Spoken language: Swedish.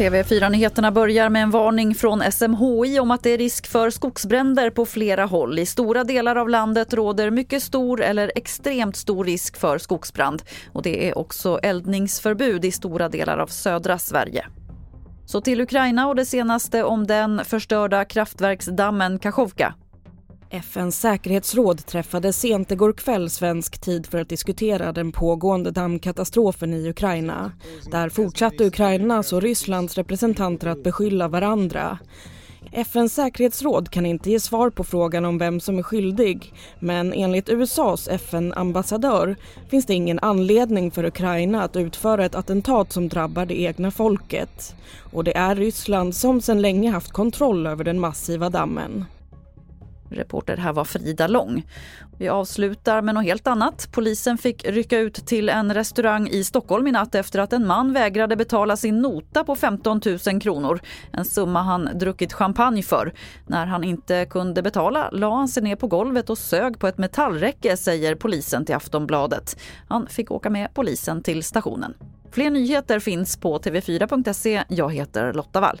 TV4-nyheterna börjar med en varning från SMHI om att det är risk för skogsbränder på flera håll. I stora delar av landet råder mycket stor eller extremt stor risk för skogsbrand. Och det är också eldningsförbud i stora delar av södra Sverige. Så till Ukraina och det senaste om den förstörda kraftverksdammen Kachovka. FNs säkerhetsråd träffade sent igår kväll svensk tid för att diskutera den pågående dammkatastrofen i Ukraina. Där fortsatte Ukrainas och Rysslands representanter att beskylla varandra. FNs säkerhetsråd kan inte ge svar på frågan om vem som är skyldig men enligt USAs FN-ambassadör finns det ingen anledning för Ukraina att utföra ett attentat som drabbar det egna folket. Och det är Ryssland som sedan länge haft kontroll över den massiva dammen. Reporter här var Frida Lång. Vi avslutar med något helt annat. Polisen fick rycka ut till en restaurang i Stockholm i natt efter att en man vägrade betala sin nota på 15 000 kronor. En summa han druckit champagne för. När han inte kunde betala la han sig ner på golvet och sög på ett metallräcke, säger polisen till Aftonbladet. Han fick åka med polisen till stationen. Fler nyheter finns på tv4.se. Jag heter Lotta Wall.